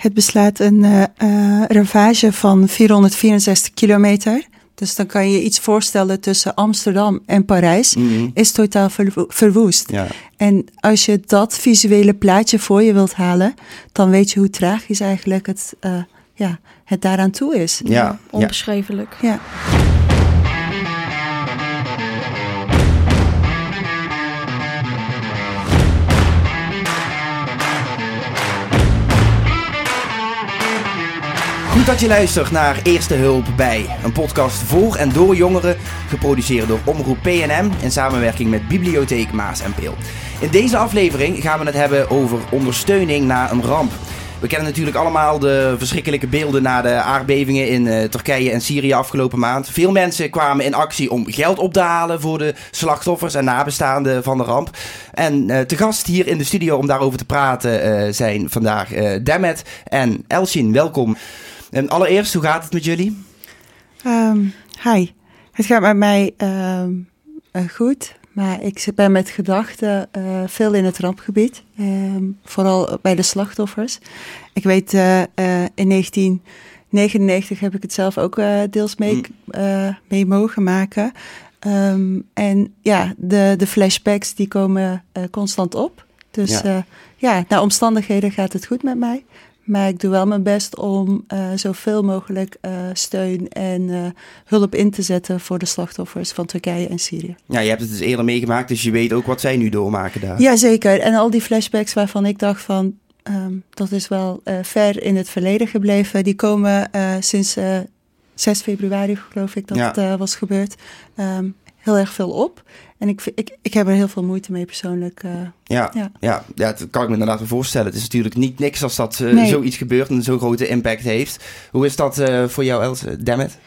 Het beslaat een uh, uh, ravage van 464 kilometer. Dus dan kan je je iets voorstellen tussen Amsterdam en Parijs. Mhm. Is totaal verwo- verwoest. Ja. En als je dat visuele plaatje voor je wilt halen, dan weet je hoe tragisch eigenlijk het, uh, ja, het daaraan toe is. Ja, ja. Onbeschrijfelijk. Ja. Goed dat je luistert naar Eerste Hulp bij. Een podcast voor en door jongeren, geproduceerd door Omroep PNM in samenwerking met Bibliotheek Maas en Peel. In deze aflevering gaan we het hebben over ondersteuning na een ramp. We kennen natuurlijk allemaal de verschrikkelijke beelden na de aardbevingen in uh, Turkije en Syrië afgelopen maand. Veel mensen kwamen in actie om geld op te halen voor de slachtoffers en nabestaanden van de ramp. En uh, te gast hier in de studio om daarover te praten uh, zijn vandaag Demet en Elshin. Welkom. En allereerst, hoe gaat het met jullie? Um, hi, het gaat met mij um, goed. Maar ik ben met gedachten uh, veel in het rampgebied. Um, vooral bij de slachtoffers. Ik weet, uh, uh, in 1999 heb ik het zelf ook deels mee, mee mogen maken. Um, en ja, de, de flashbacks die komen constant op. Dus ja. ja, naar omstandigheden gaat het goed met mij. Maar ik doe wel mijn best om uh, zoveel mogelijk uh, steun en uh, hulp in te zetten voor de slachtoffers van Turkije en Syrië. Ja, je hebt het dus eerder meegemaakt, dus je weet ook wat zij nu doormaken daar. Jazeker. En al die flashbacks waarvan ik dacht van, um, dat is wel ver in het verleden gebleven, die komen sinds 6 februari, geloof ik, dat ja. het was gebeurd, um, heel erg veel op. En ik, ik, ik heb er heel veel moeite mee persoonlijk. Uh, ja, ja. Ja, ja, dat kan ik me inderdaad voorstellen. Het is natuurlijk niet niks als dat uh, nee. zoiets gebeurt en zo'n grote impact heeft. Hoe is dat uh, voor jou, Els? Dammit?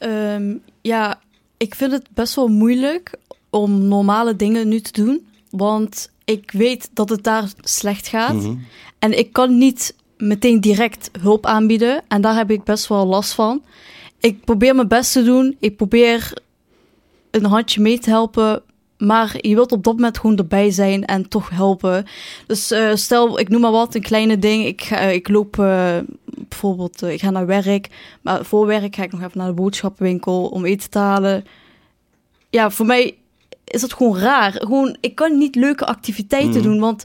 Um, ja, ik vind het best wel moeilijk om normale dingen nu te doen. Want ik weet dat het daar slecht gaat. Mhm. En ik kan niet meteen direct hulp aanbieden. En daar heb ik best wel last van. Ik probeer mijn best te doen. Ik probeer een handje mee te helpen. Maar je wilt op dat moment gewoon erbij zijn en toch helpen. Dus uh, stel, ik noem maar wat, een kleine ding. Ik, ga, ik loop uh, bijvoorbeeld, ik ga naar werk. Maar voor werk ga ik nog even naar de boodschappenwinkel om eten te halen. Ja, voor mij is dat gewoon raar. Gewoon, ik kan niet leuke activiteiten mm. doen, want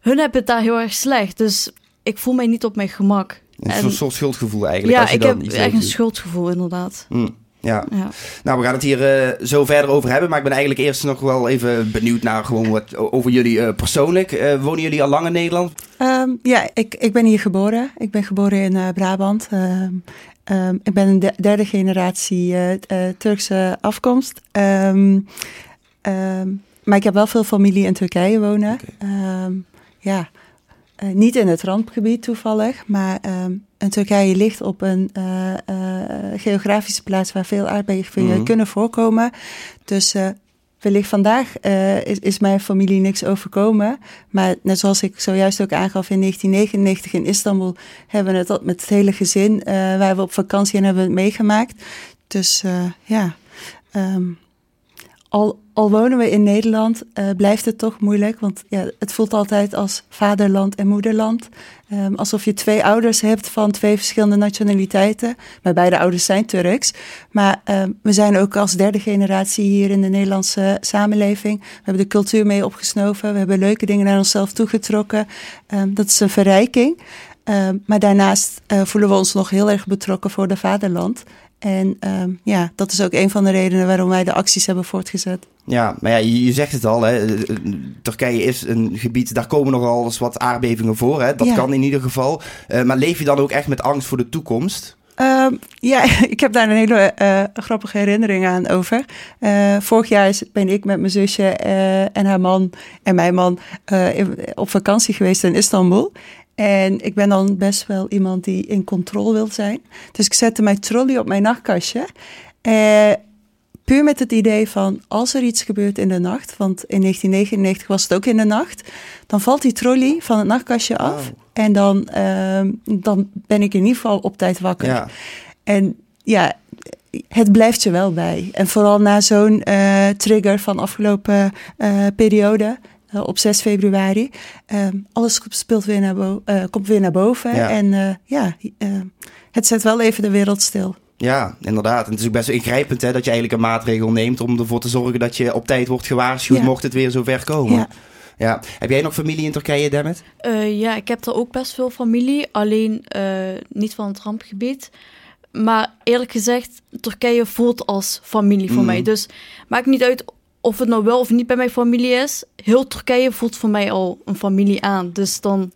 hun hebben het daar heel erg slecht. Dus ik voel mij niet op mijn gemak. Een en, soort schuldgevoel eigenlijk. Ja, als je ik dan heb echt een schuldgevoel inderdaad. Mm. Ja. ja. nou we gaan het hier uh, zo verder over hebben. Maar ik ben eigenlijk eerst nog wel even benieuwd naar gewoon wat over jullie uh, persoonlijk. Uh, wonen jullie al lang in Nederland? Um, ja, ik, ik ben hier geboren. Ik ben geboren in Brabant. Um, um, ik ben een de, derde generatie Turkse afkomst. maar ik heb wel veel familie in Turkije wonen. Okay. ja, niet in het rampgebied toevallig, maar en Turkije ligt op een uh, uh, geografische plaats waar veel aardbevingen mm-hmm. kunnen voorkomen. Dus wellicht vandaag is, is, mijn familie niks overkomen. Maar net zoals ik zojuist ook aangaf in 1999 in Istanbul hebben we het met het hele gezin waar we op vakantie en hebben we het meegemaakt. Dus ja. Um, al, wonen we in Nederland, uh, blijft het toch moeilijk. Want ja, het voelt altijd als vaderland en moederland. Um, alsof je twee ouders hebt van twee verschillende nationaliteiten. Maar beide ouders zijn Turks. Maar um, we zijn ook als derde generatie hier in de Nederlandse samenleving. We hebben de cultuur mee opgesnoven. We hebben leuke dingen naar onszelf toegetrokken. Um, dat is een verrijking. maar daarnaast uh, voelen we ons nog heel erg betrokken voor de vaderland. En um, ja, dat is ook een van de redenen waarom wij de acties hebben voortgezet. Ja, maar ja, je, je zegt het al, hè. Turkije is een gebied, daar komen nogal eens wat aardbevingen voor. Hè. Dat ja. kan in ieder geval. Uh, maar leef je dan ook echt met angst voor de toekomst? Um, ja, ik heb daar een hele uh, grappige herinnering aan over. Uh, vorig jaar ben ik met mijn zusje en haar man en mijn man op vakantie geweest in Istanbul. En ik ben dan best wel iemand die in controle wil zijn. Dus ik zette mijn trolley op mijn nachtkastje. Uh, puur met het idee van als er iets gebeurt in de nacht, want in 1999 was het ook in de nacht, dan valt die trolley van het nachtkastje af. Oh. En dan, uh, dan ben ik in ieder geval op tijd wakker. Ja. En ja, het blijft je wel bij. En vooral na zo'n uh, trigger van afgelopen periode. Op 6 februari. Ehm, alles speelt weer naar bo- komt weer naar boven. Ja. En ja, het zet wel even de wereld stil. Ja, inderdaad. En het is ook best wel ingrijpend hè, dat je eigenlijk een maatregel neemt om ervoor te zorgen dat je op tijd wordt gewaarschuwd Ja. mocht het weer zover komen. Ja. Ja. Heb jij nog familie in Turkije, Demet? Eh, ja, ik heb er ook best veel familie, alleen eh, niet van het rampgebied. Maar eerlijk gezegd, Turkije voelt als familie voor Mm. mij. Dus maakt niet uit of het nou wel of niet bij mijn familie is. Heel Turkije voelt voor mij al een familie aan. Dus dan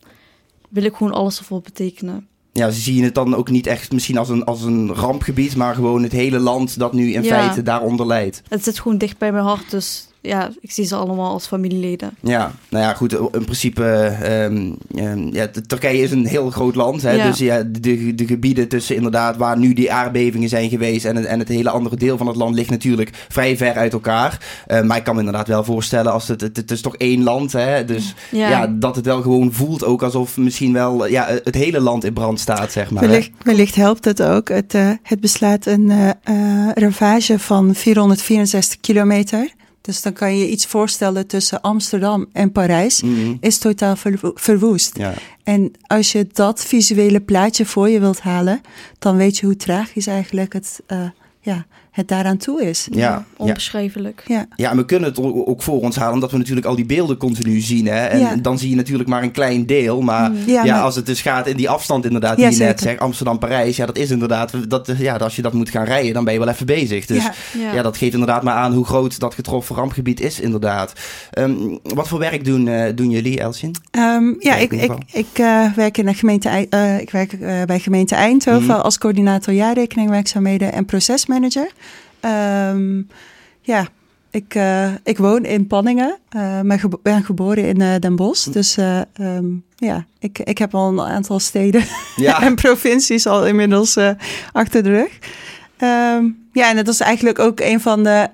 wil ik gewoon alles ervoor betekenen. Ja, ze zien het dan ook niet echt misschien als een, als een rampgebied, maar gewoon het hele land dat nu in Ja. feite daaronder leidt. Het zit gewoon dicht bij mijn hart, dus ja, ik zie ze allemaal als familieleden. Ja, nou ja, goed. In principe, ehm, ehm, ja, Turkije is een heel groot land. Hè? Ja. Dus ja, de, de gebieden tussen inderdaad waar nu die aardbevingen zijn geweest en het, en het hele andere deel van het land ligt natuurlijk vrij ver uit elkaar. Eh, maar ik kan me inderdaad wel voorstellen als het, het, het is toch één land, hè? Dus ja. Ja, dat het wel gewoon voelt ook alsof misschien wel ja, het hele land in brand staat, zeg maar. Wellicht, wellicht helpt het ook. Het, eh, het beslaat een eh, eh, ravage van 464 kilometer. Dus dan kan je iets voorstellen tussen Amsterdam en Parijs. Mhm. Is totaal verwo- verwoest. Ja. En als je dat visuele plaatje voor je wilt halen, dan weet je hoe tragisch eigenlijk het, eh, ja, het daaraan toe is. Ja, ja. onbeschrijfelijk. Ja, Ja, en we kunnen het ook voor ons halen, omdat we natuurlijk al die beelden continu zien. Hè? En Ja. dan zie je natuurlijk maar een klein deel. Maar Ja, ja, maar- als het dus gaat in die afstand inderdaad, Ja, die je net zegt, Amsterdam-Parijs. Ja, dat is inderdaad, dat, ja, als je dat moet gaan rijden, dan ben je wel even bezig. Dus ja. Ja. Ja. dat geeft inderdaad maar aan hoe groot dat getroffen rampgebied is inderdaad. Ehm, wat voor werk doen, eh, doen jullie, Elsin? Ehm, ja, ik, ik, ik eh, werk in de gemeente, eh, ik werk eh, bij gemeente Eindhoven Mhm. als coördinator jaarrekeningwerkzaamheden en procesmanager. Ehm, ja, ik, eh, ik woon in Panningen, eh, maar gebo- ben geboren in eh, Den Bosch. Mhm. Dus ehm, ja, ik, ik heb al een aantal steden Ja, en provincies al inmiddels achter de rug. Ehm, ja, en dat is eigenlijk ook een van de.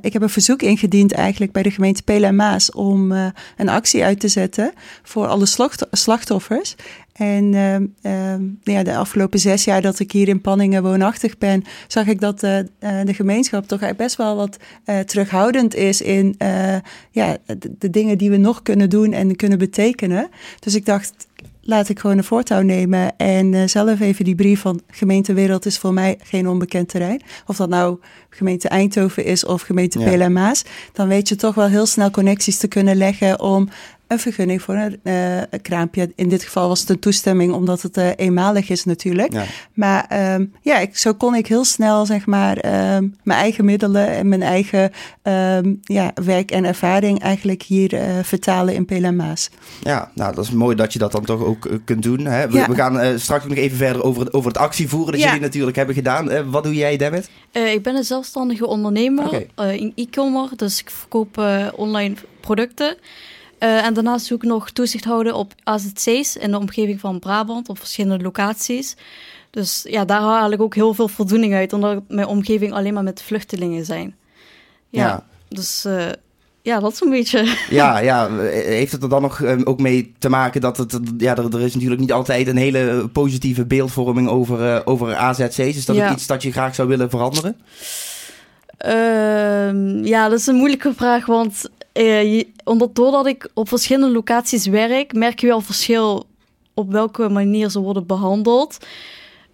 ik heb een verzoek ingediend eigenlijk bij de gemeente Pelen en Maas om een actie uit te zetten voor alle slacht- slachtoffers. En ehm, ehm, ja, de afgelopen zes jaar dat ik hier in Panningen woonachtig ben, zag ik dat eh, eh, de gemeenschap toch eigenlijk best wel wat eh, terughoudend is in eh, ja, de, de dingen die we nog kunnen doen en kunnen betekenen. Dus ik dacht, laat ik gewoon een voortouw nemen en zelf even die brief van gemeentewereld is voor mij geen onbekend terrein. Of dat nou gemeente Eindhoven is of gemeente Ja. Maas, dan weet je toch wel heel snel connecties te kunnen leggen om een vergunning voor een, eh, een kraampje. In dit geval was het een toestemming omdat het eh, eenmalig is natuurlijk. ja. Maar ehm, ja, ik, zo kon ik heel snel zeg maar ehm, mijn eigen middelen en mijn eigen ehm, ja, werk en ervaring eigenlijk hier eh, vertalen in Maas. ja, nou dat is mooi dat je dat dan toch ook kunt doen. Hè? We, Ja. we gaan eh, straks nog even verder over het, over het actievoeren dat Ja. jullie natuurlijk hebben gedaan. Eh, wat doe jij, David? Eh, ik ben een zelfstandige ondernemer eh, in e-commerce, dus ik verkoop eh, online producten. Eh, en daarnaast doe ik nog toezicht houden op AZC's in de omgeving van Brabant op verschillende locaties. Dus ja, daar haal ik ook heel veel voldoening uit, omdat mijn omgeving alleen maar met vluchtelingen zijn. Ja, Ja. dus eh, ja, dat is een beetje. Ja, ja, heeft het er dan nog eh, ook mee te maken dat het, ja, er, er is natuurlijk niet altijd een hele positieve beeldvorming over, eh, over AZC's. Is dat Ja. ook iets dat je graag zou willen veranderen? Ehm, ja, dat is een moeilijke vraag, want eh, je- omdat, doordat ik op verschillende locaties werk, merk je wel verschil op welke manier ze worden behandeld.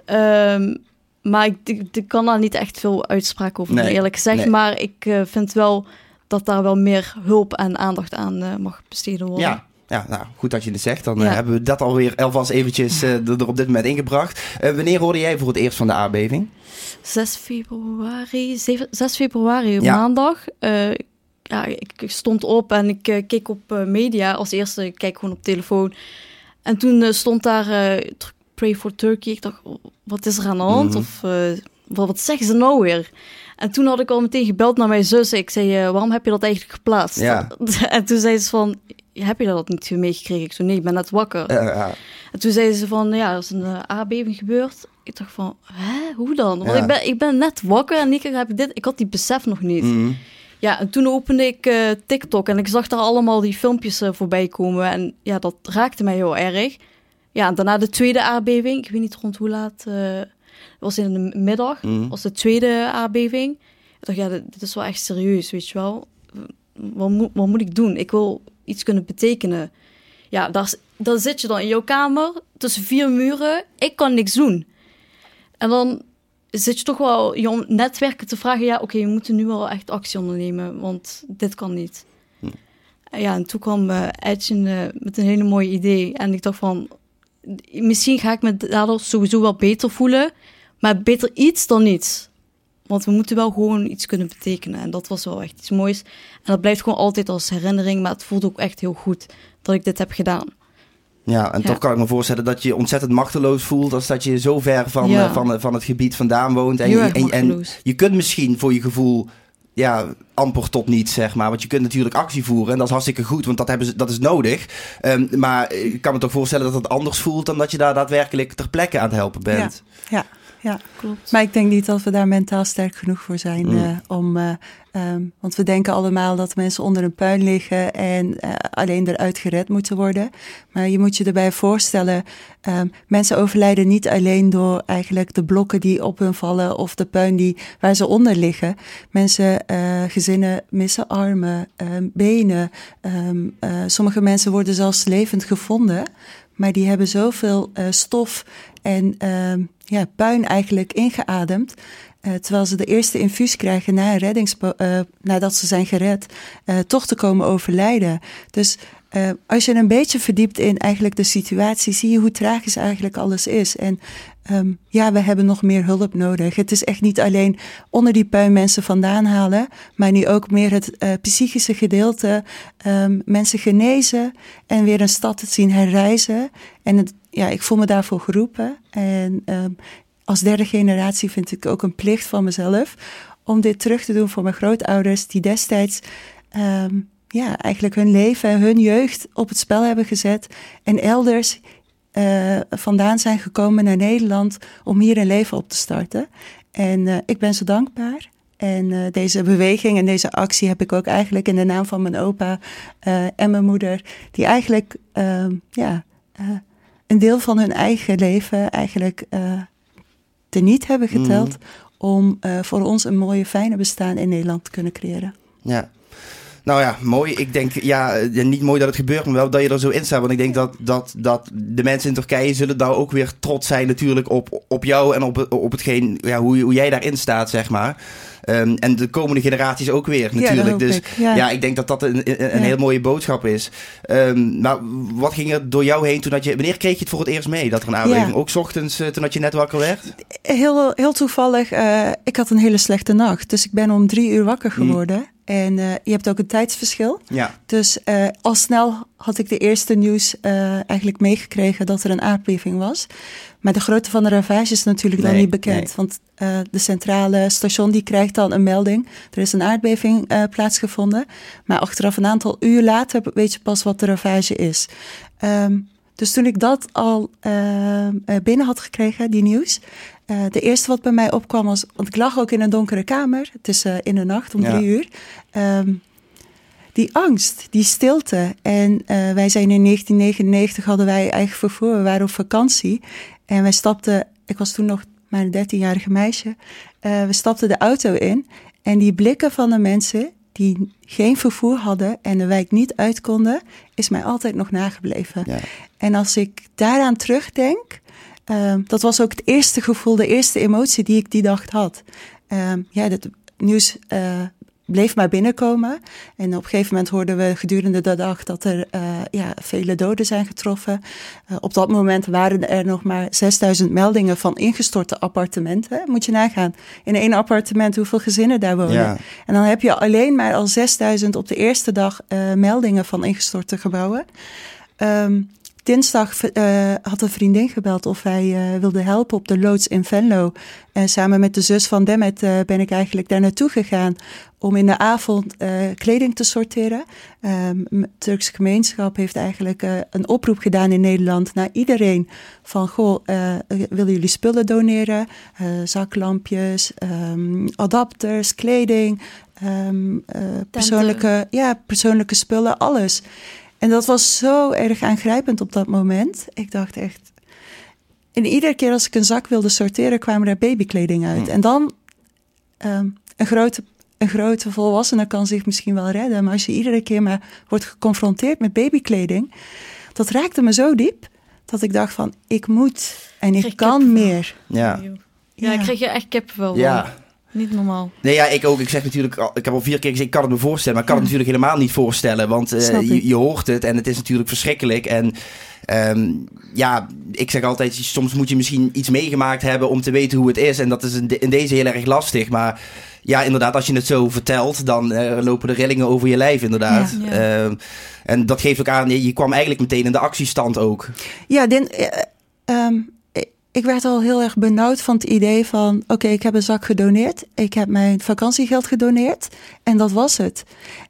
Ehm, maar ik, ik, ik kan daar niet echt veel uitspraak over Nee, eerlijk gezegd. nee. Maar ik eh, vind wel dat daar wel meer hulp en aandacht aan eh, mag besteden worden. Ja. Ja, nou, goed dat je het zegt. Dan hebben we dat alweer alvast eventjes er op dit moment ingebracht. Wanneer hoorde jij voor het eerst van de aardbeving? 6 februari, 7, 6 februari, Ja. maandag. Ja, ik, stond op en ik eh, keek op eh, media als eerste. Ik kijk gewoon op telefoon. En toen eh, stond daar Pray for Turkey. Ik dacht, wat is er aan de hand? Mhm. Of wat, wat zeggen ze nou weer? En toen had ik al meteen gebeld naar mijn zus. Ik zei, eh, waarom heb je dat eigenlijk geplaatst? Ja. En toen zei ze van, heb je dat niet meegekregen? Ik zei, nee, ik ben net wakker. En toen zeiden ze van, ja, er is een aardbeving gebeurd. Ik dacht van, hè, hoe dan? Want Ja. ik, ben, ik ben net wakker en ik heb dit, ik had die besef nog niet. Mhm. Ja, en toen opende ik eh, TikTok en ik zag daar allemaal die filmpjes eh, voorbij komen. En ja, dat raakte mij heel erg. Ja, en daarna de tweede aardbeving. Ik weet niet rond hoe laat. eh, het was in de middag. Mhm. was de tweede aardbeving. Ik dacht, ja, dit, dit is wel echt serieus, weet je wel. wat moet, wat moet ik doen? Ik wil iets kunnen betekenen. Ja, daar, dan zit je dan in jouw kamer tussen vier muren. Ik kan niks doen. En dan zit je toch wel je netwerken te vragen. Ja, oké, we moeten nu wel echt actie ondernemen, want dit kan niet. Hm. Ja, en toen kwam uh, Edge uh, met een hele mooie idee. En ik dacht van, misschien ga ik me daardoor sowieso wel beter voelen. Maar beter iets dan niets. Want we moeten wel gewoon iets kunnen betekenen. En dat was wel echt iets moois. En dat blijft gewoon altijd als herinnering. Maar het voelt ook echt heel goed dat ik dit heb gedaan. Ja, en toch kan ik me voorstellen dat je ontzettend machteloos voelt als dat je zo ver van, eh, van, van het gebied vandaan woont. En, je, en, en, je kunt misschien voor je gevoel ja, amper tot niets, zeg maar. Want je kunt natuurlijk actie voeren en dat is hartstikke goed, want dat, hebben ze, dat is nodig. Um, maar ik kan me toch voorstellen dat het anders voelt dan dat je daar daadwerkelijk ter plekke aan het helpen bent. Ja, ja ja, klopt. Maar ik denk niet dat we daar mentaal sterk genoeg voor zijn mm. uh, om. Uh, um, want we denken allemaal dat mensen onder een puin liggen en uh, alleen eruit gered moeten worden. Maar je moet je erbij voorstellen: um, mensen overlijden niet alleen door eigenlijk de blokken die op hun vallen of de puin die, waar ze onder liggen. Mensen, gezinnen missen armen, um, benen. sommige mensen worden zelfs levend gevonden. Maar die hebben zoveel stof en ja, puin eigenlijk ingeademd. Uh, terwijl ze de eerste infuus krijgen na een reddings, uh, nadat ze zijn gered, uh, toch te komen overlijden. Dus als je een beetje verdiept in eigenlijk de situatie, zie je hoe tragisch eigenlijk alles is. En um, ja, we hebben nog meer hulp nodig. Het is echt niet alleen onder die puin mensen vandaan halen, maar nu ook meer het psychische gedeelte. Um, mensen genezen en weer een stad te zien herreizen. En het, ja, ik voel me daarvoor geroepen. En um, als derde generatie vind ik ook een plicht van mezelf om dit terug te doen voor mijn grootouders, die destijds um, ja, eigenlijk hun leven en hun jeugd op het spel hebben gezet en elders uh, vandaan zijn gekomen naar Nederland om hier een leven op te starten. En uh, ik ben ze dankbaar. En uh, deze beweging en deze actie heb ik ook eigenlijk in de naam van mijn opa en mijn moeder, die eigenlijk ehm, ja, een deel van hun eigen leven eigenlijk teniet hebben geteld. Mm. Om uh, voor ons een mooie, fijne bestaan in Nederland te kunnen creëren. Ja. Nou ja, mooi. Ik denk, ja, niet mooi dat het gebeurt, maar wel dat je er zo in staat. Want ik denk dat, dat, dat de mensen in Turkije zullen daar ook weer trots zijn natuurlijk op, op jou en op, op hetgeen, ja, hoe, hoe jij daarin staat, zeg maar. Um, en de komende generaties ook weer natuurlijk. dus ik. Ja. ja. ik denk dat dat een, een, een heel mooie boodschap is. Um, maar wat ging er door jou heen toen dat je... Wanneer kreeg je het voor het eerst mee dat er een aardbeving... Ook ochtends uh, toen dat je net wakker werd? Heel, heel toevallig. Uh, ik had een hele slechte nacht. Dus ik ben om drie uur wakker mm. geworden. Mm. En uh, je hebt ook een tijdsverschil. Ja. Dus uh, al snel had ik de eerste nieuws uh, eigenlijk meegekregen dat er een aardbeving was. Maar de grootte van de ravage is natuurlijk nee, dan niet bekend. Nee. Want de centrale station die krijgt dan een melding. Er is een aardbeving plaatsgevonden. Maar achteraf een aantal uur later weet je pas wat de ravage is. Um, dus toen ik dat al binnen had gekregen, die nieuws, uh, de eerste wat bij mij opkwam was, want ik lag ook in een donkere kamer, het is uh, in de nacht om ja. drie uur. Um, die angst, die stilte. En uh, wij zijn in 1999 hadden wij eigen vervoer, we waren op vakantie. En wij stapten, ik was toen nog mijn 13-jarige meisje, we stapten de auto in. En die blikken van de mensen die geen vervoer hadden en de wijk niet uit konden, is mij altijd nog nagebleven. Ja. En als ik daaraan terugdenk, uh, dat was ook het eerste gevoel, de eerste emotie die ik die dag had. Uh, ja, het nieuws uh, bleef maar binnenkomen. En op een gegeven moment hoorden we gedurende de dag dat er uh, ja, vele doden zijn getroffen. Uh, op dat moment waren er nog maar 6000 meldingen van ingestorte appartementen. Moet je nagaan. In één appartement hoeveel gezinnen daar wonen. Ja. En dan heb je alleen maar al 6000 op de eerste dag meldingen van ingestorte gebouwen. Um, dinsdag uh, had een vriendin gebeld of hij uh, wilde helpen op de loods in Venlo. En samen met de zus van Demet uh, ben ik eigenlijk daar naartoe gegaan om in de avond kleding te sorteren. Um, de Turkse gemeenschap heeft eigenlijk een oproep gedaan in Nederland naar iedereen van goh, willen jullie spullen doneren? zaklampjes, um, adapters, kleding, um, persoonlijke, ja, persoonlijke spullen, alles. En dat was zo erg aangrijpend op dat moment. Ik dacht echt. En iedere keer als ik een zak wilde sorteren, kwamen er babykleding uit. Hmm. En dan um, een grote een grote volwassene kan zich misschien wel redden. Maar als je iedere keer maar wordt geconfronteerd met babykleding. Dat raakte me zo diep. Dat ik dacht van, ik moet en ik kan meer. Ja. Ja, ik kreeg je echt kippenvel van. Ja. Niet normaal. Nee, ja, ik ook. Ik zeg natuurlijk, al- ik heb al vier keer gezegd, ik kan het me voorstellen. Maar ik kan het natuurlijk helemaal niet voorstellen. Want eh, je, je hoort het en het is natuurlijk verschrikkelijk. En ehm, ja, ik zeg altijd, soms moet je misschien iets meegemaakt hebben om te weten hoe het is. En dat is in, de- in deze heel erg lastig. Maar ja, inderdaad, als je het zo vertelt, dan eh, lopen de rillingen over je lijf, inderdaad. Ja. Ja. Ehm, en dat geeft ook aan, je kwam eigenlijk meteen in de actiestand ook. Ja, din, eh, ehm, ik- werd al heel erg benauwd van het idee van... oké, ik heb een zak gedoneerd. Ik heb mijn vakantiegeld gedoneerd. En dat was het.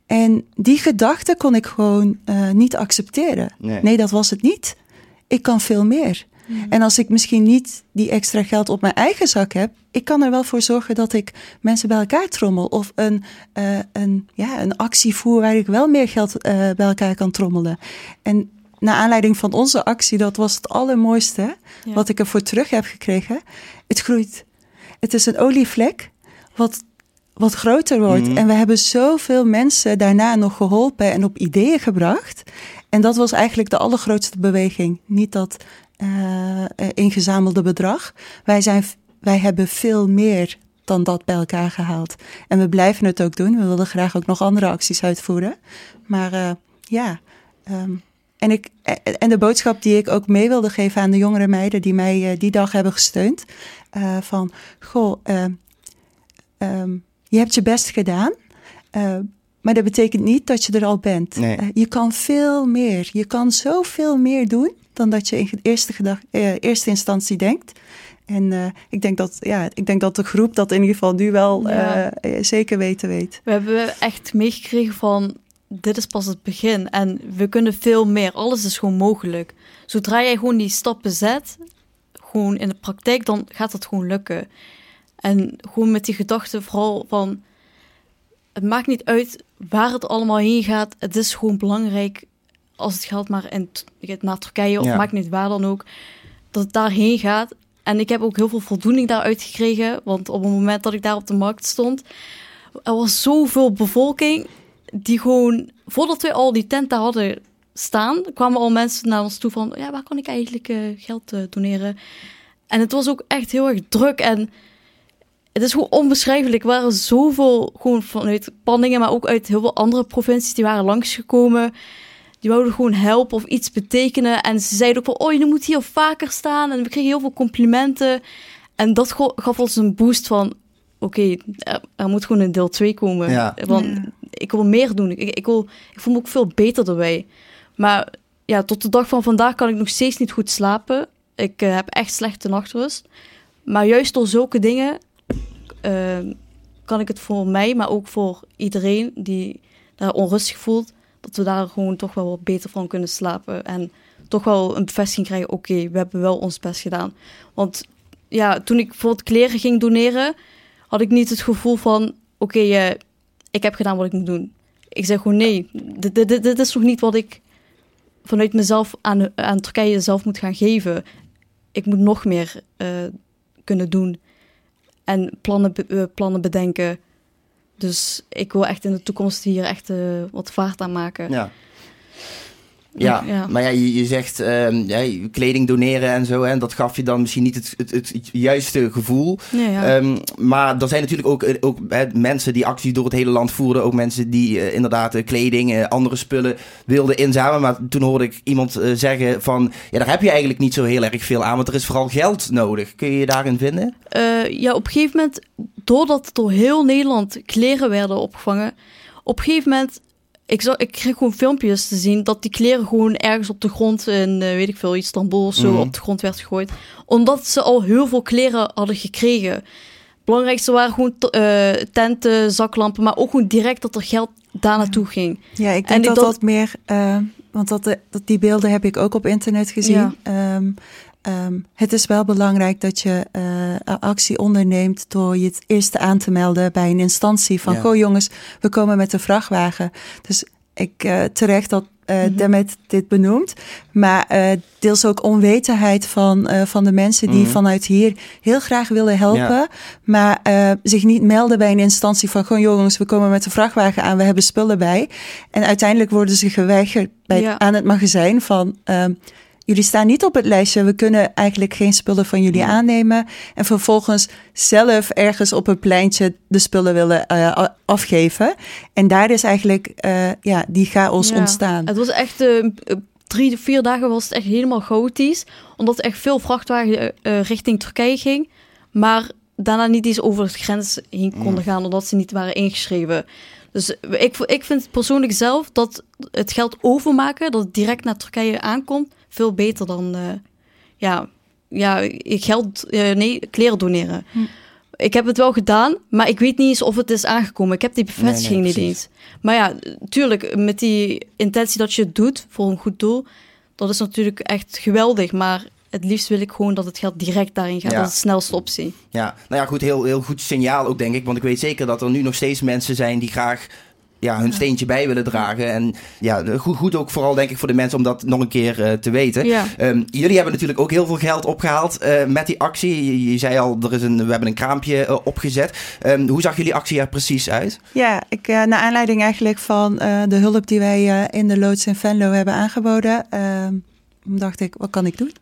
En die gedachte kon ik gewoon eh, niet accepteren. Nee. Nee, dat was het niet. Ik kan veel meer. En als ik misschien niet die extra geld op mijn eigen zak heb... ik kan er wel voor zorgen dat ik mensen bij elkaar trommel. Of een, eh, een, ja, een actie voer waar ik wel meer geld eh, bij elkaar kan trommelen. En naar aanleiding van onze actie, dat was het allermooiste... Ja. wat ik ervoor terug heb gekregen. Het groeit. Het is een olievlek wat, wat groter wordt. Mhm. En we hebben zoveel mensen daarna nog geholpen en op ideeën gebracht. En dat was eigenlijk de allergrootste beweging. Niet dat eh, eh, ingezamelde bedrag. Wij, zijn, wij hebben veel meer dan dat bij elkaar gehaald. En we blijven het ook doen. We willen graag ook nog andere acties uitvoeren. Maar eh, ja. ehm, en, ik, eh, en de boodschap die ik ook mee wilde geven aan de jongere meiden die mij eh, die dag hebben gesteund. eh, van, goh, ehm, je hebt je best gedaan. eh, maar dat betekent niet dat je er al bent. Nee. Je kan veel meer. Je kan zoveel meer doen dan dat je in eerste, gedag, eerste instantie denkt. En eh, ik, denk dat, ja, ik denk dat de groep dat in ieder geval nu wel Ja. zeker weten weet. We hebben echt meegekregen van, dit is pas het begin. En we kunnen veel meer. Alles is gewoon mogelijk. Zodra jij gewoon die stappen zet, gewoon in de praktijk, dan gaat het gewoon lukken. En gewoon met die gedachte vooral van, het maakt niet uit waar het allemaal heen gaat. Het is gewoon belangrijk, als het gaat maar in, naar Turkije, of Ja. maakt niet waar dan ook, dat het daarheen gaat. En ik heb ook heel veel voldoening daaruit gekregen. Want op het moment dat ik daar op de markt stond, er was zoveel bevolking die gewoon, voordat we al die tent daar hadden staan, kwamen al mensen naar ons toe van, ja, waar kan ik eigenlijk eh, geld eh, doneren? En het was ook echt heel erg druk en het is gewoon onbeschrijfelijk. Er waren zoveel, gewoon vanuit Panningen, maar ook uit heel veel andere provincies, die waren langsgekomen. Die wouden gewoon helpen of iets betekenen. En ze zeiden ook van, oh, je moet hier vaker staan. En we kregen heel veel complimenten. En dat gaf ons een boost van, oké, er, er moet gewoon een deel 2 komen. Ja. Want Ja. Ik wil meer doen. Ik, ik, wil, ik voel me ook veel beter erbij. Maar ja, tot de dag van vandaag kan ik nog steeds niet goed slapen. Ik eh, heb echt slechte nachtrust. Maar juist door zulke dingen eh, kan ik het voor mij, maar ook voor iedereen die daar onrustig voelt, dat we daar gewoon toch wel wat beter van kunnen slapen. En toch wel een bevestiging krijgen, oké, we hebben wel ons best gedaan. Want ja, toen ik voor het kleren ging doneren, had ik niet het gevoel van, oké, eh, ik heb gedaan wat ik moet doen. Ik zeg gewoon, nee, dit, dit, is nog niet wat ik vanuit mezelf aan, aan Turkije zelf moet gaan geven. Ik moet nog meer eh, kunnen doen en plannen, eh, plannen bedenken. Dus ik wil echt in de toekomst hier echt eh, wat vaart aan maken. Ja. Ja, Ja. maar ja, je, je zegt ehm, ja, kleding doneren en zo. En dat gaf je dan misschien niet het, het, juiste gevoel. Ja, ja. Ehm, maar er zijn natuurlijk ook, eh, ook hè, mensen die acties door het hele land voerden. Ook mensen die eh, inderdaad eh, kleding, andere spullen wilden inzamelen. Maar toen hoorde ik iemand zeggen van... Ja, daar heb je eigenlijk niet zo heel erg veel aan. Want er is vooral geld nodig. Kun je je daarin vinden? Ja, op een gegeven moment, doordat door heel Nederland kleren werden opgevangen, op een gegeven moment, ik, zag, ik kreeg gewoon filmpjes te zien dat die kleren gewoon ergens op de grond in, eh, weet ik veel, Istanbul of zo, Mhm. op de grond werd gegooid. Omdat ze al heel veel kleren hadden gekregen. Het belangrijkste waren gewoon eh, tenten, zaklampen, maar ook gewoon direct dat er geld daar naartoe ging. Ja, ik En denk ik dat dat meer, eh, want dat, de- dat die beelden heb ik ook op internet gezien. Ja. Ehm, ehm, het is wel belangrijk dat je eh, actie onderneemt door je het eerst aan te melden bij een instantie van, Ja. goh jongens, we komen met een vrachtwagen. Dus ik uh, terecht dat uh. Demet dit benoemt. Maar uh, deels ook onwetendheid van, uh, van de mensen die Mhm. vanuit hier heel graag willen helpen. Ja. Maar zich niet melden bij een instantie van gewoon jongens, we komen met de vrachtwagen aan, we hebben spullen bij. En uiteindelijk worden ze geweigerd bij, Ja. aan het magazijn van. Jullie staan niet op het lijstje. We kunnen eigenlijk geen spullen van jullie aannemen. En vervolgens zelf ergens op een pleintje de spullen willen uh, a- afgeven. En daar is eigenlijk uh, ja, die chaos Ja. ontstaan. Het was echt eh, drie, vier dagen was het echt helemaal chaotisch. Omdat echt veel vrachtwagen eh, richting Turkije ging. Maar daarna niet eens over de grens heen konden gaan, omdat ze niet waren ingeschreven. Dus ik, ik vind persoonlijk zelf dat het geld overmaken, dat het direct naar Turkije aankomt, veel beter dan uh, ja, ja, geld, uh, nee, kleren doneren. Hm. Ik heb het wel gedaan, maar ik weet niet eens of het is aangekomen. Ik heb die bevestiging Nee, nee, niet eens. Maar ja, tuurlijk, met die intentie dat je het doet voor een goed doel, dat is natuurlijk echt geweldig. Maar het liefst wil ik gewoon dat het geld direct daarin gaat. Ja. Dat is de snelste optie. Ja, nou ja, goed, heel, heel goed signaal ook, denk ik. Want ik weet zeker dat er nu nog steeds mensen zijn die graag ja, hun steentje bij willen dragen. En ja, goed, goed ook vooral, denk ik, voor de mensen om dat nog een keer uh, te weten. Ja. Um, jullie hebben natuurlijk ook heel veel geld opgehaald uh, met die actie. Je, je, zei al, er is een, we hebben een kraampje uh, opgezet. Um, hoe zag jullie actie er precies uit? Ja, ik, naar aanleiding eigenlijk van de hulp die wij in de loods in Venlo hebben aangeboden, uh, dacht ik, wat kan ik doen?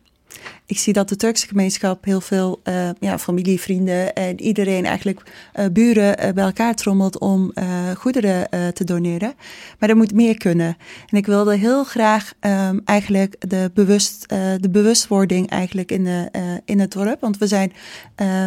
Ik zie dat de Turkse gemeenschap heel veel uh, ja, familie, vrienden en iedereen eigenlijk uh, buren uh, bij elkaar trommelt om goederen te doneren. Maar er moet meer kunnen. En ik wilde heel graag um, eigenlijk de, bewust, de bewustwording eigenlijk in, de, in het dorp. Want we zijn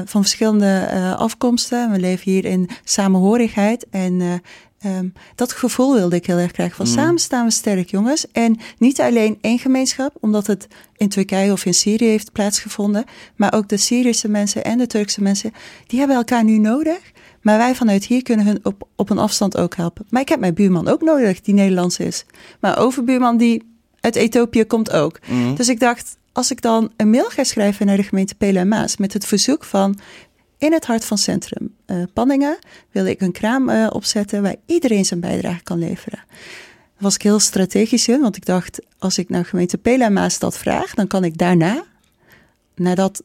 van verschillende afkomsten. We leven hier in samenhorigheid. En Um, dat gevoel wilde ik heel erg krijgen. Van Mm. samen staan we sterk, jongens. En niet alleen één gemeenschap, omdat het in Turkije of in Syrië heeft plaatsgevonden. Maar ook de Syrische mensen en de Turkse mensen, die hebben elkaar nu nodig. Maar wij vanuit hier kunnen hun op, op een afstand ook helpen. Maar ik heb mijn buurman ook nodig, die Nederlands is. Maar overbuurman die uit Ethiopië komt ook. Mm. Dus ik dacht, als ik dan een mail ga schrijven naar de gemeente en Maas met het verzoek van in het hart van centrum uh, Panningen wil ik een kraam uh, opzetten waar iedereen zijn bijdrage kan leveren. Daar was ik heel strategisch in, want ik dacht, als ik naar gemeente Pela en Maas dat vraag, dan kan ik daarna, nadat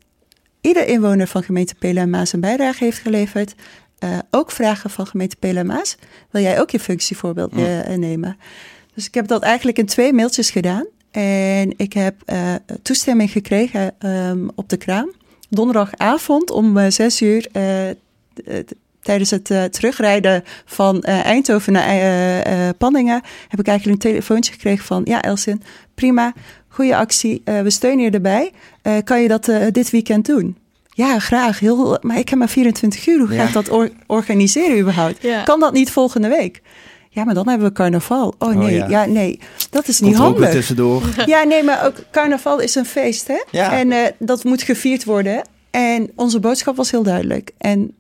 ieder inwoner van gemeente Pela en Maas een bijdrage heeft geleverd, uh, ook vragen van gemeente Pela en Maas, wil jij ook je functievoorbeeld Ja. nemen? Dus ik heb dat eigenlijk in twee mailtjes gedaan. En ik heb toestemming gekregen um, op de kraam donderdagavond om uh, zes uur uh, tijdens het uh, terugrijden van Eindhoven naar Panningen heb ik eigenlijk een telefoontje gekregen van ja Elsin, prima, goede actie, we steunen je erbij. kan je dat dit weekend doen? Ja, graag. Heel, maar ik heb maar 24 uur. Hoe ga Ja. ik dat or organiseren überhaupt? Ja. Kan dat niet volgende week? Ja, maar dan hebben we carnaval. Oh nee, ja. ja. nee, dat is Komt niet ook handig. tussendoor. Ja, nee, maar ook carnaval is een feest, hè? Ja. En uh, dat moet gevierd worden. En onze boodschap was heel duidelijk. En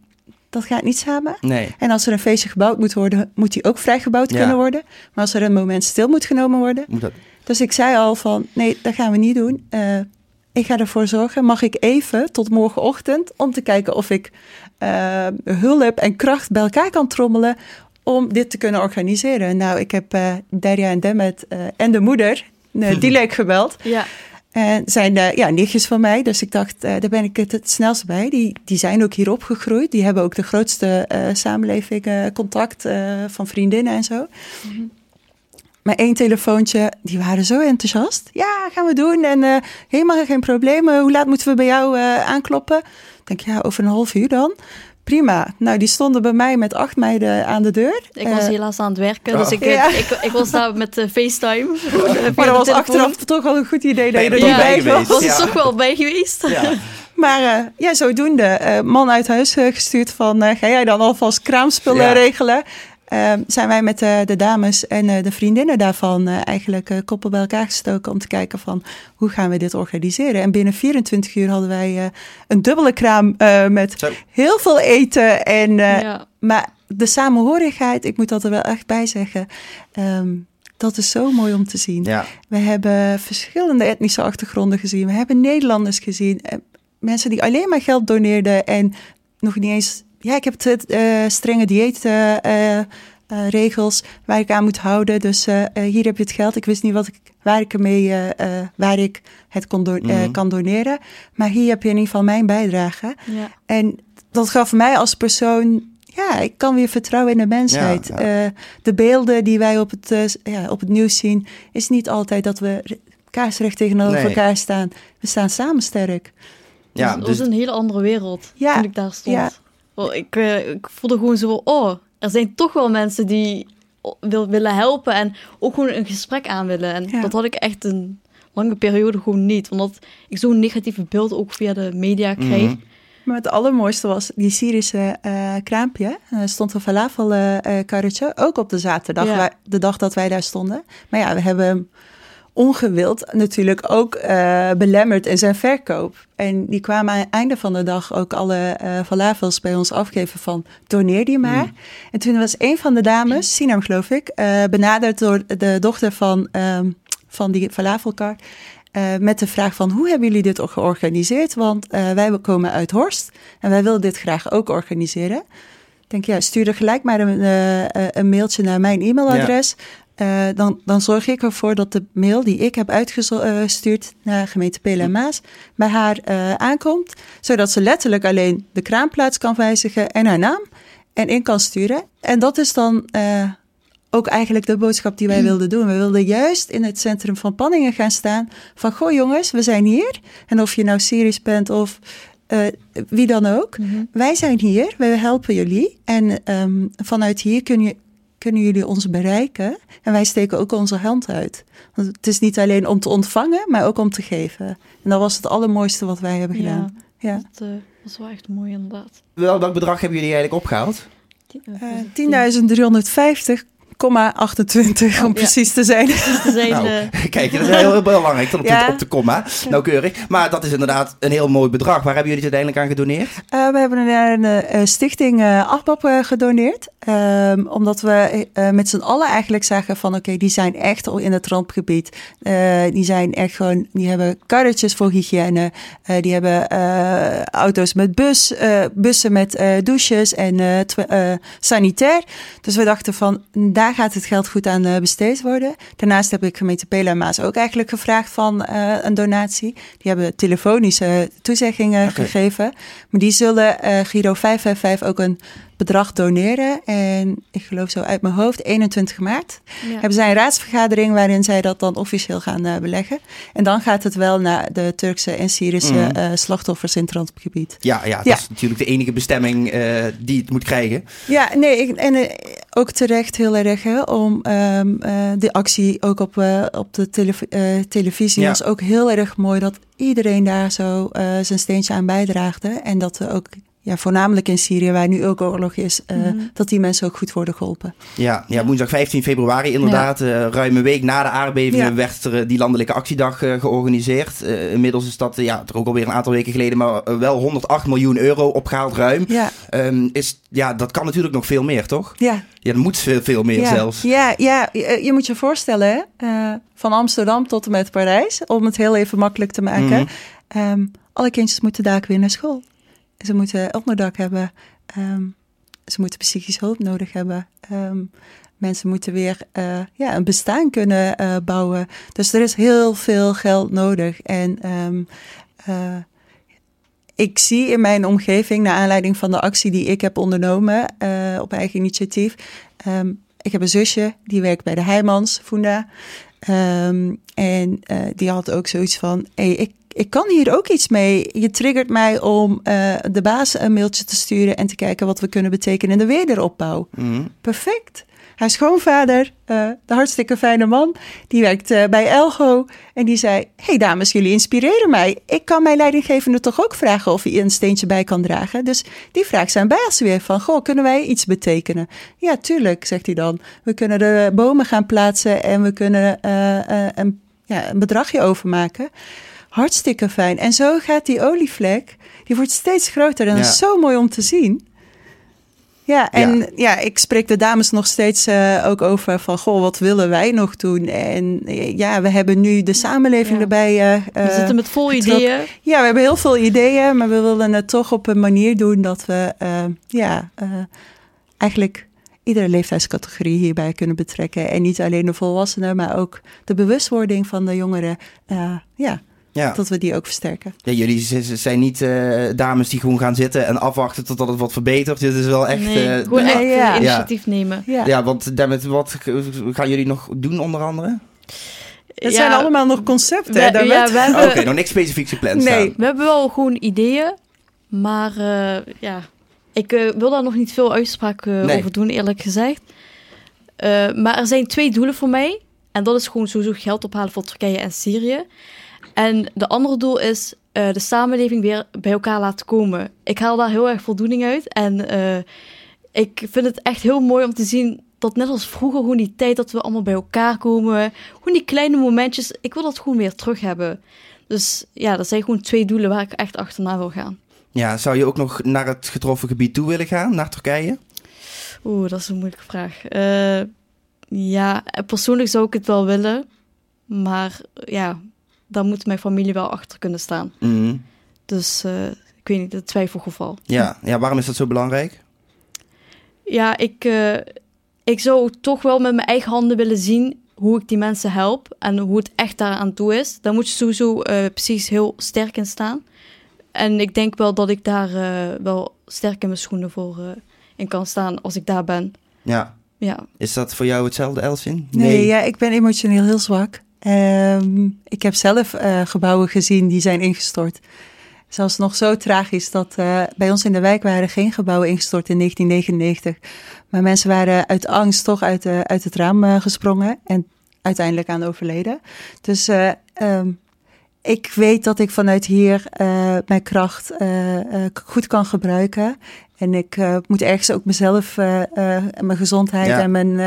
dat gaat niet samen. Nee. En als er een feestje gebouwd moet worden, moet die ook vrijgebouwd Ja. kunnen worden. Maar als er een moment stil moet genomen worden. Moet dat... Dus ik zei al van, nee, dat gaan we niet doen. Uh, ik ga ervoor zorgen, mag ik even tot morgenochtend... om te kijken of ik uh, hulp en kracht bij elkaar kan trommelen... om dit te kunnen organiseren. Nou, ik heb uh, Derja en Demet uh, en de moeder, uh, Dilek, gebeld... Ja. En zijn uh, ja, nichtjes van mij, dus ik dacht, uh, daar ben ik het, het snelst bij. Die, die zijn ook hier opgegroeid. Die hebben ook de grootste uh, samenleving, uh, contact van vriendinnen en zo. Mm -hmm. Maar één telefoontje, die waren zo enthousiast. Ja, gaan we doen en uh, helemaal geen problemen. Hoe laat moeten we bij jou uh, aankloppen? Ik denk, ja, over een half uur dan. Prima. Nou, die stonden bij mij met acht meiden aan de deur. Ik was uh, helaas aan het werken, oh. dus ik, ja. ik, ik, was daar met uh, FaceTime. maar dat was achteraf toch wel een goed idee dat je er ja, niet bij was. was er toch wel bij geweest. Ja. Maar uh, ja, zodoende. Uh, man uit huis uh, gestuurd van, ga jij dan alvast kraamspullen Ja. regelen? Uh, zijn wij met uh, de dames en uh, de vriendinnen daarvan eigenlijk koppen bij elkaar gestoken om te kijken van hoe gaan we dit organiseren. En binnen 24 uur hadden wij een dubbele kraam met Zo. heel veel eten. En, Ja. Maar de samenhorigheid, ik moet dat er wel echt bij zeggen. Um, dat is zo mooi om te zien. Ja. We hebben verschillende etnische achtergronden gezien. We hebben Nederlanders gezien. eh, Mensen die alleen maar geld doneerden en nog niet eens ja, ik heb het uh, strenge dieet uh, uh, regels waar ik aan moet houden. Dus hier heb je het geld. Ik wist niet wat ik, waar ik ermee, waar ik het kon mhm. kan doneren. Maar hier heb je in ieder geval mijn bijdrage. Ja. En dat gaf mij als persoon ja, ik kan weer vertrouwen in de mensheid. de beelden die wij op het, ja, op het nieuws zien, is niet altijd dat we kaarsrecht tegenover elkaar staan. We staan samen sterk. Ja, dus... Het was een hele andere wereld ja, toen ik daar stond. Oh, ik, uh, ik voelde gewoon zo, oh, er zijn toch wel mensen die wil, willen helpen en ook gewoon een gesprek aan willen. En dat had ik echt een lange periode gewoon niet. Omdat ik zo'n negatieve beeld ook via de media mhm. kreeg. Maar het allermooiste was die Syrische uh, kraampje. Er stond een falafelkarretje, uh, ook op de zaterdag, de dag dat wij daar stonden. Maar ja, we hebben ongewild natuurlijk ook uh, belemmerd in zijn verkoop. En die kwamen aan het einde van de dag ook alle uh, falafels bij ons afgeven van doneer die maar. Mm. En toen was een van de dames, Sinam geloof ik, uh, benaderd door de dochter van, um, van die falafelkar. Uh, met de vraag van hoe hebben jullie dit ook georganiseerd? Want uh, wij komen uit Horst en wij willen dit graag ook organiseren. Ik denk, ja, stuur er gelijk maar een, uh, een mailtje naar mijn e-mailadres. Uh, dan, dan zorg ik ervoor dat de mail die ik heb uitgestuurd naar gemeente Pelen en Maas bij haar uh, aankomt. Zodat ze letterlijk alleen de kraamplaats kan wijzigen en haar naam en in kan sturen. En dat is dan uh, ook eigenlijk de boodschap die wij mm. wilden doen. We wilden juist in het centrum van Panningen gaan staan van goh jongens, we zijn hier. En of je nou Syrisch bent of wie dan ook. Mm -hmm. Wij zijn hier, we helpen jullie. En um, vanuit hier kun je kunnen jullie ons bereiken? En wij steken ook onze hand uit. Want het is niet alleen om te ontvangen, maar ook om te geven. En dat was het allermooiste wat wij hebben gedaan. Ja, ja. Dat uh, was wel echt mooi inderdaad. Welk bedrag hebben jullie eigenlijk opgehaald? Uh, 10.350 28 om precies te zijn. nou, kijk, dat is heel, heel belangrijk tot op, ja. de, op de komma. Nauwkeurig. Maar dat is inderdaad een heel mooi bedrag. Waar hebben jullie het uiteindelijk aan gedoneerd? Uh, we hebben een, een, een stichting uh, gedoneerd. Um, omdat we uh, met z'n allen eigenlijk zeggen van oké, okay, die zijn echt al in het rampgebied. die zijn echt gewoon, die hebben karretjes voor hygiëne. die hebben auto's met bus, bussen met douches en sanitair. Dus we dachten van daar gaat het geld goed aan eh, besteed worden. Daarnaast heb ik gemeente Pela en Maas ook eigenlijk gevraagd van uh, een donatie. Die hebben telefonische toezeggingen gegeven. Maar die zullen uh, Giro 555 ook een bedrag doneren. En ik geloof zo uit mijn hoofd, 21 maart, hebben zij een raadsvergadering waarin zij dat dan officieel gaan uh, beleggen. En dan gaat het wel naar de Turkse en Syrische mm. uh, slachtoffers in het randgebied. Ja, ja, dat ja. is natuurlijk de enige bestemming uh, die het moet krijgen. Ja, nee, ik, en ook terecht heel erg hè, om um, de actie ook op, op de tele televisie ja. was ook heel erg mooi dat iedereen daar zo zijn steentje aan bijdraagde. En dat we ook ja, voornamelijk in Syrië, waar nu ook oorlog is, uh, mm -hmm. dat die mensen ook goed worden geholpen. Ja, ja, woensdag 15 februari inderdaad, ja. uh, ruim een week na de aardbeving, ja. werd er die landelijke actiedag uh, georganiseerd. inmiddels is dat ja, er ook alweer een aantal weken geleden, maar wel 108 miljoen euro opgehaald ruim. Ja. Um, is, ja, dat kan natuurlijk nog veel meer, toch? Ja. Ja, dat moet veel, veel meer zelfs. Ja, ja, je moet je voorstellen, van Amsterdam tot en met Parijs, om het heel even makkelijk te maken. Mm -hmm. um, alle kindjes moeten daar weer naar school. Ze moeten onderdak hebben. Um, ze moeten psychische hulp nodig hebben. Um, mensen moeten weer uh, ja, een bestaan kunnen uh, bouwen. Dus er is heel veel geld nodig. En um, uh, ik zie in mijn omgeving, naar aanleiding van de actie die ik heb ondernomen op eigen initiatief. ik heb een zusje die werkt bij de Heijmans, Funda. en die had ook zoiets van: hey, ik ik kan hier ook iets mee. Je triggert mij om uh, de baas een mailtje te sturen en te kijken wat we kunnen betekenen in de wederopbouw. Mm. Perfect. Haar schoonvader, uh, de hartstikke fijne man, die werkt uh, bij Elgo. En die zei: Hey dames, jullie inspireren mij. Ik kan mijn leidinggevende toch ook vragen of hij een steentje bij kan dragen. Dus die vraagt zijn baas weer: van, Goh, kunnen wij iets betekenen? Ja, tuurlijk, zegt hij dan. We kunnen de bomen gaan plaatsen en we kunnen een, ja, een bedragje overmaken. Hartstikke fijn. En zo gaat die olievlek, die wordt steeds groter. En dat is zo mooi om te zien. Ja, en ja. ik spreek de dames nog steeds uh, ook over van, goh, wat willen wij nog doen? En uh, ja, we hebben nu de samenleving ja. erbij. Uh, we zitten met vol ideeën. Ja, we hebben heel veel ideeën, maar we willen het toch op een manier doen dat we, ja, eigenlijk iedere leeftijdscategorie hierbij kunnen betrekken. En niet alleen de volwassenen, maar ook de bewustwording van de jongeren. Uh, ja, ja. Dat we die ook versterken. Ja, jullie zijn niet uh, dames die gewoon gaan zitten en afwachten totdat het wat verbetert. Dit is wel echt... Nee, uh, gewoon echt ja. initiatief nemen. Ja, ja want daarmee, wat gaan jullie nog doen onder andere? Het zijn allemaal nog concepten. We, ja, we hebben... Oké, nog niks specifiek gepland Nee, staan. we hebben wel gewoon ideeën. Maar uh, ja, ik wil daar nog niet veel uitspraak nee. over doen, eerlijk gezegd. maar er zijn twee doelen voor mij. En dat is gewoon sowieso geld ophalen voor Turkije en Syrië. En de andere doel is uh, de samenleving weer bij elkaar laten komen. Ik haal daar heel erg voldoening uit. En uh, ik vind het echt heel mooi om te zien dat net als vroeger, gewoon die tijd dat we allemaal bij elkaar komen. Gewoon die kleine momentjes. Ik wil dat gewoon weer terug hebben. Dus ja, dat zijn gewoon twee doelen waar ik echt achterna wil gaan. Ja, zou je ook nog naar het getroffen gebied toe willen gaan, naar Turkije? Oeh, dat is een moeilijke vraag. Uh, ja, persoonlijk zou ik het wel willen. Maar ja, dan moet mijn familie wel achter kunnen staan. Mhm. Dus uh, ik weet niet, het twijfelgeval. Ja, ja, waarom is dat zo belangrijk? Ja, ik, uh, ik zou toch wel met mijn eigen handen willen zien hoe ik die mensen help en hoe het echt daaraan toe is. Daar moet je sowieso uh, precies heel sterk in staan. En ik denk wel dat ik daar wel sterk in mijn schoenen voor in kan staan als ik daar ben. Ja. ja. Is dat voor jou hetzelfde, Elsin? Nee, nee ja, ik ben emotioneel heel zwak. Um, ik heb zelf uh, gebouwen gezien die zijn ingestort. Zelfs nog zo tragisch dat uh, bij ons in de wijk waren geen gebouwen ingestort in 1999. Maar mensen waren uit angst toch uit, uit het raam uh, gesprongen en uiteindelijk aan overleden. Dus um, ik weet dat ik vanuit hier mijn kracht goed kan gebruiken. En ik moet ergens ook mezelf en mijn gezondheid ja. en mijn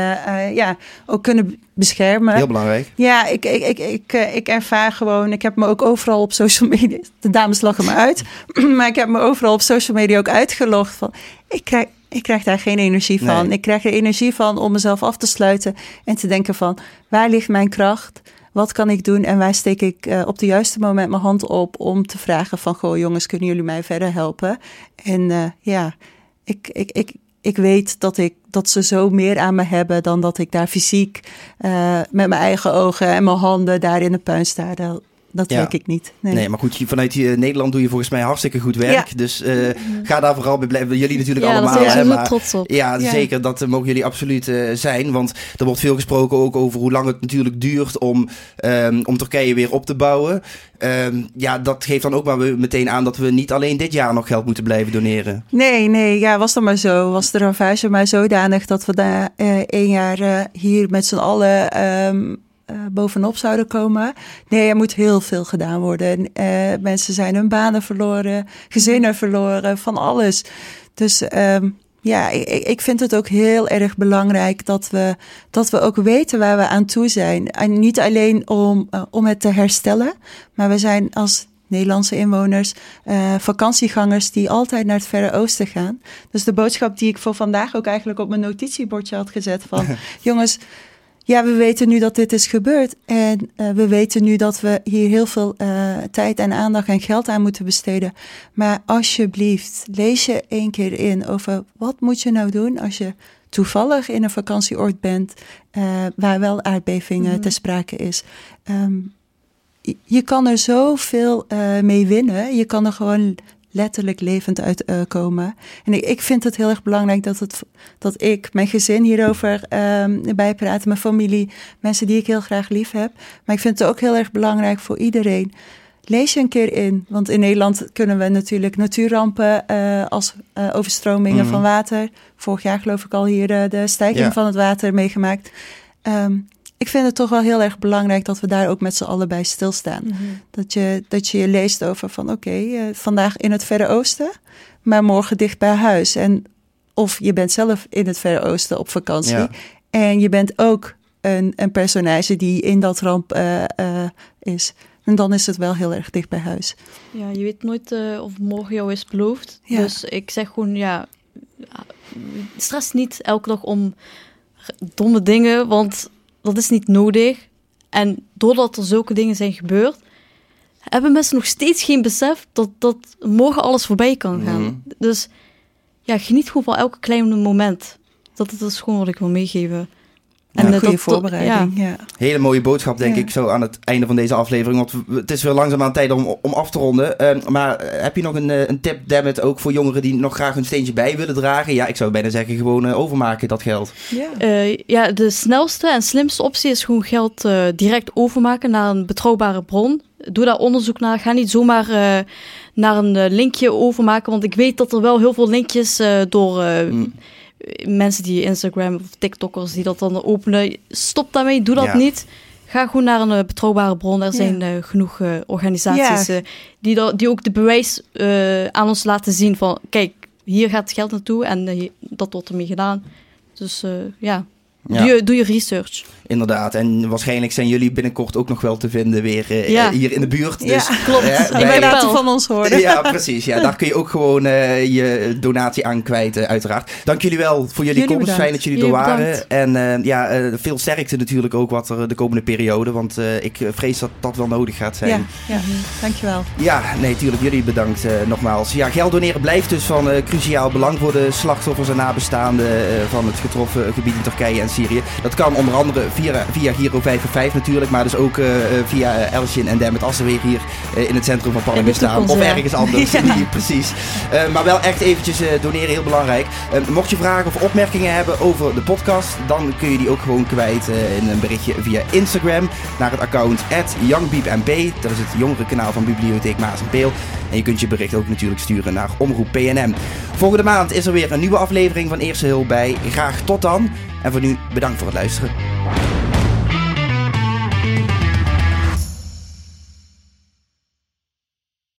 ja, ook kunnen beschermen. Heel belangrijk. Ja, ik, ik, ik, ik, ik ervaar gewoon, ik heb me ook overal op social media, de dames lachen me uit, maar ik heb me overal op social media ook uitgelogd van, ik krijg, ik krijg daar geen energie van. Nee. Ik krijg er energie van om mezelf af te sluiten en te denken van, waar ligt mijn kracht? Wat kan ik doen en waar steek ik uh, op de juiste moment mijn hand op om te vragen van, goh jongens, kunnen jullie mij verder helpen? En uh, ja, ik, ik, ik, ik weet dat, ik, dat ze zo meer aan me hebben dan dat ik daar fysiek uh, met mijn eigen ogen en mijn handen daar in de puin sta. Dat, dat ja. ik niet. Nee. nee, maar goed, vanuit uh, Nederland doe je volgens mij hartstikke goed werk. Ja. Dus uh, ga daar vooral bij blijven. Jullie natuurlijk ja, allemaal. Daar zijn maar, trots op. Ja, zeker. Dat mogen jullie absoluut uh, zijn. Want er wordt veel gesproken ook over hoe lang het natuurlijk duurt om, um, om Turkije weer op te bouwen. Um, ja, dat geeft dan ook maar meteen aan dat we niet alleen dit jaar nog geld moeten blijven doneren. Nee, nee, ja, was dat maar zo. Was de ravage maar zodanig dat we daar één jaar hier met z'n allen um, uh, bovenop zouden komen. Nee, er moet heel veel gedaan worden. Uh, mensen zijn hun banen verloren, gezinnen verloren, van alles. Dus um, ja, ik, ik vind het ook heel erg belangrijk dat we, dat we ook weten waar we aan toe zijn. En niet alleen om, uh, om het te herstellen, maar we zijn als Nederlandse inwoners, uh, vakantiegangers die altijd naar het Verre Oosten gaan. Dus de boodschap die ik voor vandaag ook eigenlijk op mijn notitiebordje had gezet van jongens, ja, we weten nu dat dit is gebeurd. En uh, we weten nu dat we hier heel veel uh, tijd en aandacht en geld aan moeten besteden. Maar alsjeblieft, lees je één keer in over wat moet je nou doen als je toevallig in een vakantieoord bent uh, waar wel aardbevingen mm -hmm. te sprake is. Um, je kan er zoveel mee winnen. Je kan er gewoon letterlijk levend uitkomen. Uh, en ik, ik vind het heel erg belangrijk dat, het, dat ik, mijn gezin hierover um, bijpraat, mijn familie, mensen die ik heel graag lief heb. Maar ik vind het ook heel erg belangrijk voor iedereen. Lees je een keer in, want in Nederland kunnen we natuurlijk natuurrampen uh, als uh, overstromingen mm. van water. Vorig jaar geloof ik al hier uh, de stijging ja. van het water meegemaakt. Um, ik vind het toch wel heel erg belangrijk dat we daar ook met z'n allen bij stilstaan. Mm -hmm. dat, je, dat je je leest over van oké, okay, uh, vandaag in het Verre Oosten, maar morgen dicht bij huis. En of je bent zelf in het Verre Oosten op vakantie. Ja. En je bent ook een, een personage die in dat ramp uh, uh, is. En dan is het wel heel erg dicht bij huis. Ja, je weet nooit uh, of morgen jou is beloofd. Ja. Dus ik zeg gewoon, ja, stress niet elke dag om domme dingen, want dat is niet nodig. En doordat er zulke dingen zijn gebeurd, hebben mensen nog steeds geen besef dat, dat morgen alles voorbij kan gaan. Mm. Dus ja, geniet gewoon van elke kleine moment. Dat, dat is gewoon wat ik wil meegeven. En eh, goede voorbereiding. Ja. Hele mooie boodschap, denk Ja. ik, zo aan het einde van deze aflevering. Want het is weer langzaamaan tijd om, om af te ronden. Ehm, maar eh, heb je nog een, eh, een tip, Dammit, ook voor jongeren die nog graag hun steentje bij willen dragen? Ja, ik zou bijna zeggen, gewoon overmaken dat geld. Ja. Eh, ja, de snelste en slimste optie is gewoon geld eh, direct overmaken naar een betrouwbare bron. Doe daar onderzoek naar. Ga niet zomaar eh, naar een linkje overmaken. Want ik weet dat er wel heel veel linkjes eh, door eh, Mm. Mensen die Instagram of TikTokkers die dat dan openen. Stop daarmee, doe dat Ja. niet. Ga gewoon naar een eh, betrouwbare bron. Er Ja. zijn eh, genoeg eh, organisaties Ja. die, dat, die ook de bewijs eh, aan ons laten zien van... Kijk, hier gaat het geld naartoe en dat wordt ermee gedaan. Dus eh, ja, Ja. Doe, je, doe je research. Inderdaad, en waarschijnlijk zijn jullie binnenkort ook nog wel te vinden weer eh, Ja. hier in de buurt. Ja, Dus, klopt. eh, Ik bij- Wij laten van ons horen. Ja, precies. Ja, daar kun je ook gewoon eh, je donatie aan kwijt, eh, uiteraard. Dank jullie wel voor jullie, Jullie komst. Fijn dat jullie er Jullie waren. bedankt. En ja, veel sterkte natuurlijk ook wat er de komende periode. Want ik vrees dat dat wel nodig gaat zijn. Ja, ja. dankjewel. Ja, nee, tuurlijk. Jullie bedankt nogmaals. Ja, geld doneren blijft dus van cruciaal belang voor de slachtoffers en nabestaanden van het getroffen gebied in Turkije en Syrië. Dat kan onder andere via, via Giro 5 natuurlijk, maar dus ook eh, eh, via eh, Elsjen en Demet als ze weer hier in het centrum van Parlement staan. Of ergens anders. Nee, precies. Maar wel echt eventjes doneren, heel belangrijk. Mocht je vragen of opmerkingen hebben over de podcast, dan kun je die ook gewoon kwijt in een berichtje via Instagram naar het account YoungBeepMP. Dat is het jongere kanaal van Bibliotheek Maas en Peel. En je kunt je bericht ook natuurlijk sturen naar Omroep PNM. Volgende maand is er weer een nieuwe aflevering van Eerste Hulp bij. Graag tot dan. En voor nu bedankt voor het luisteren.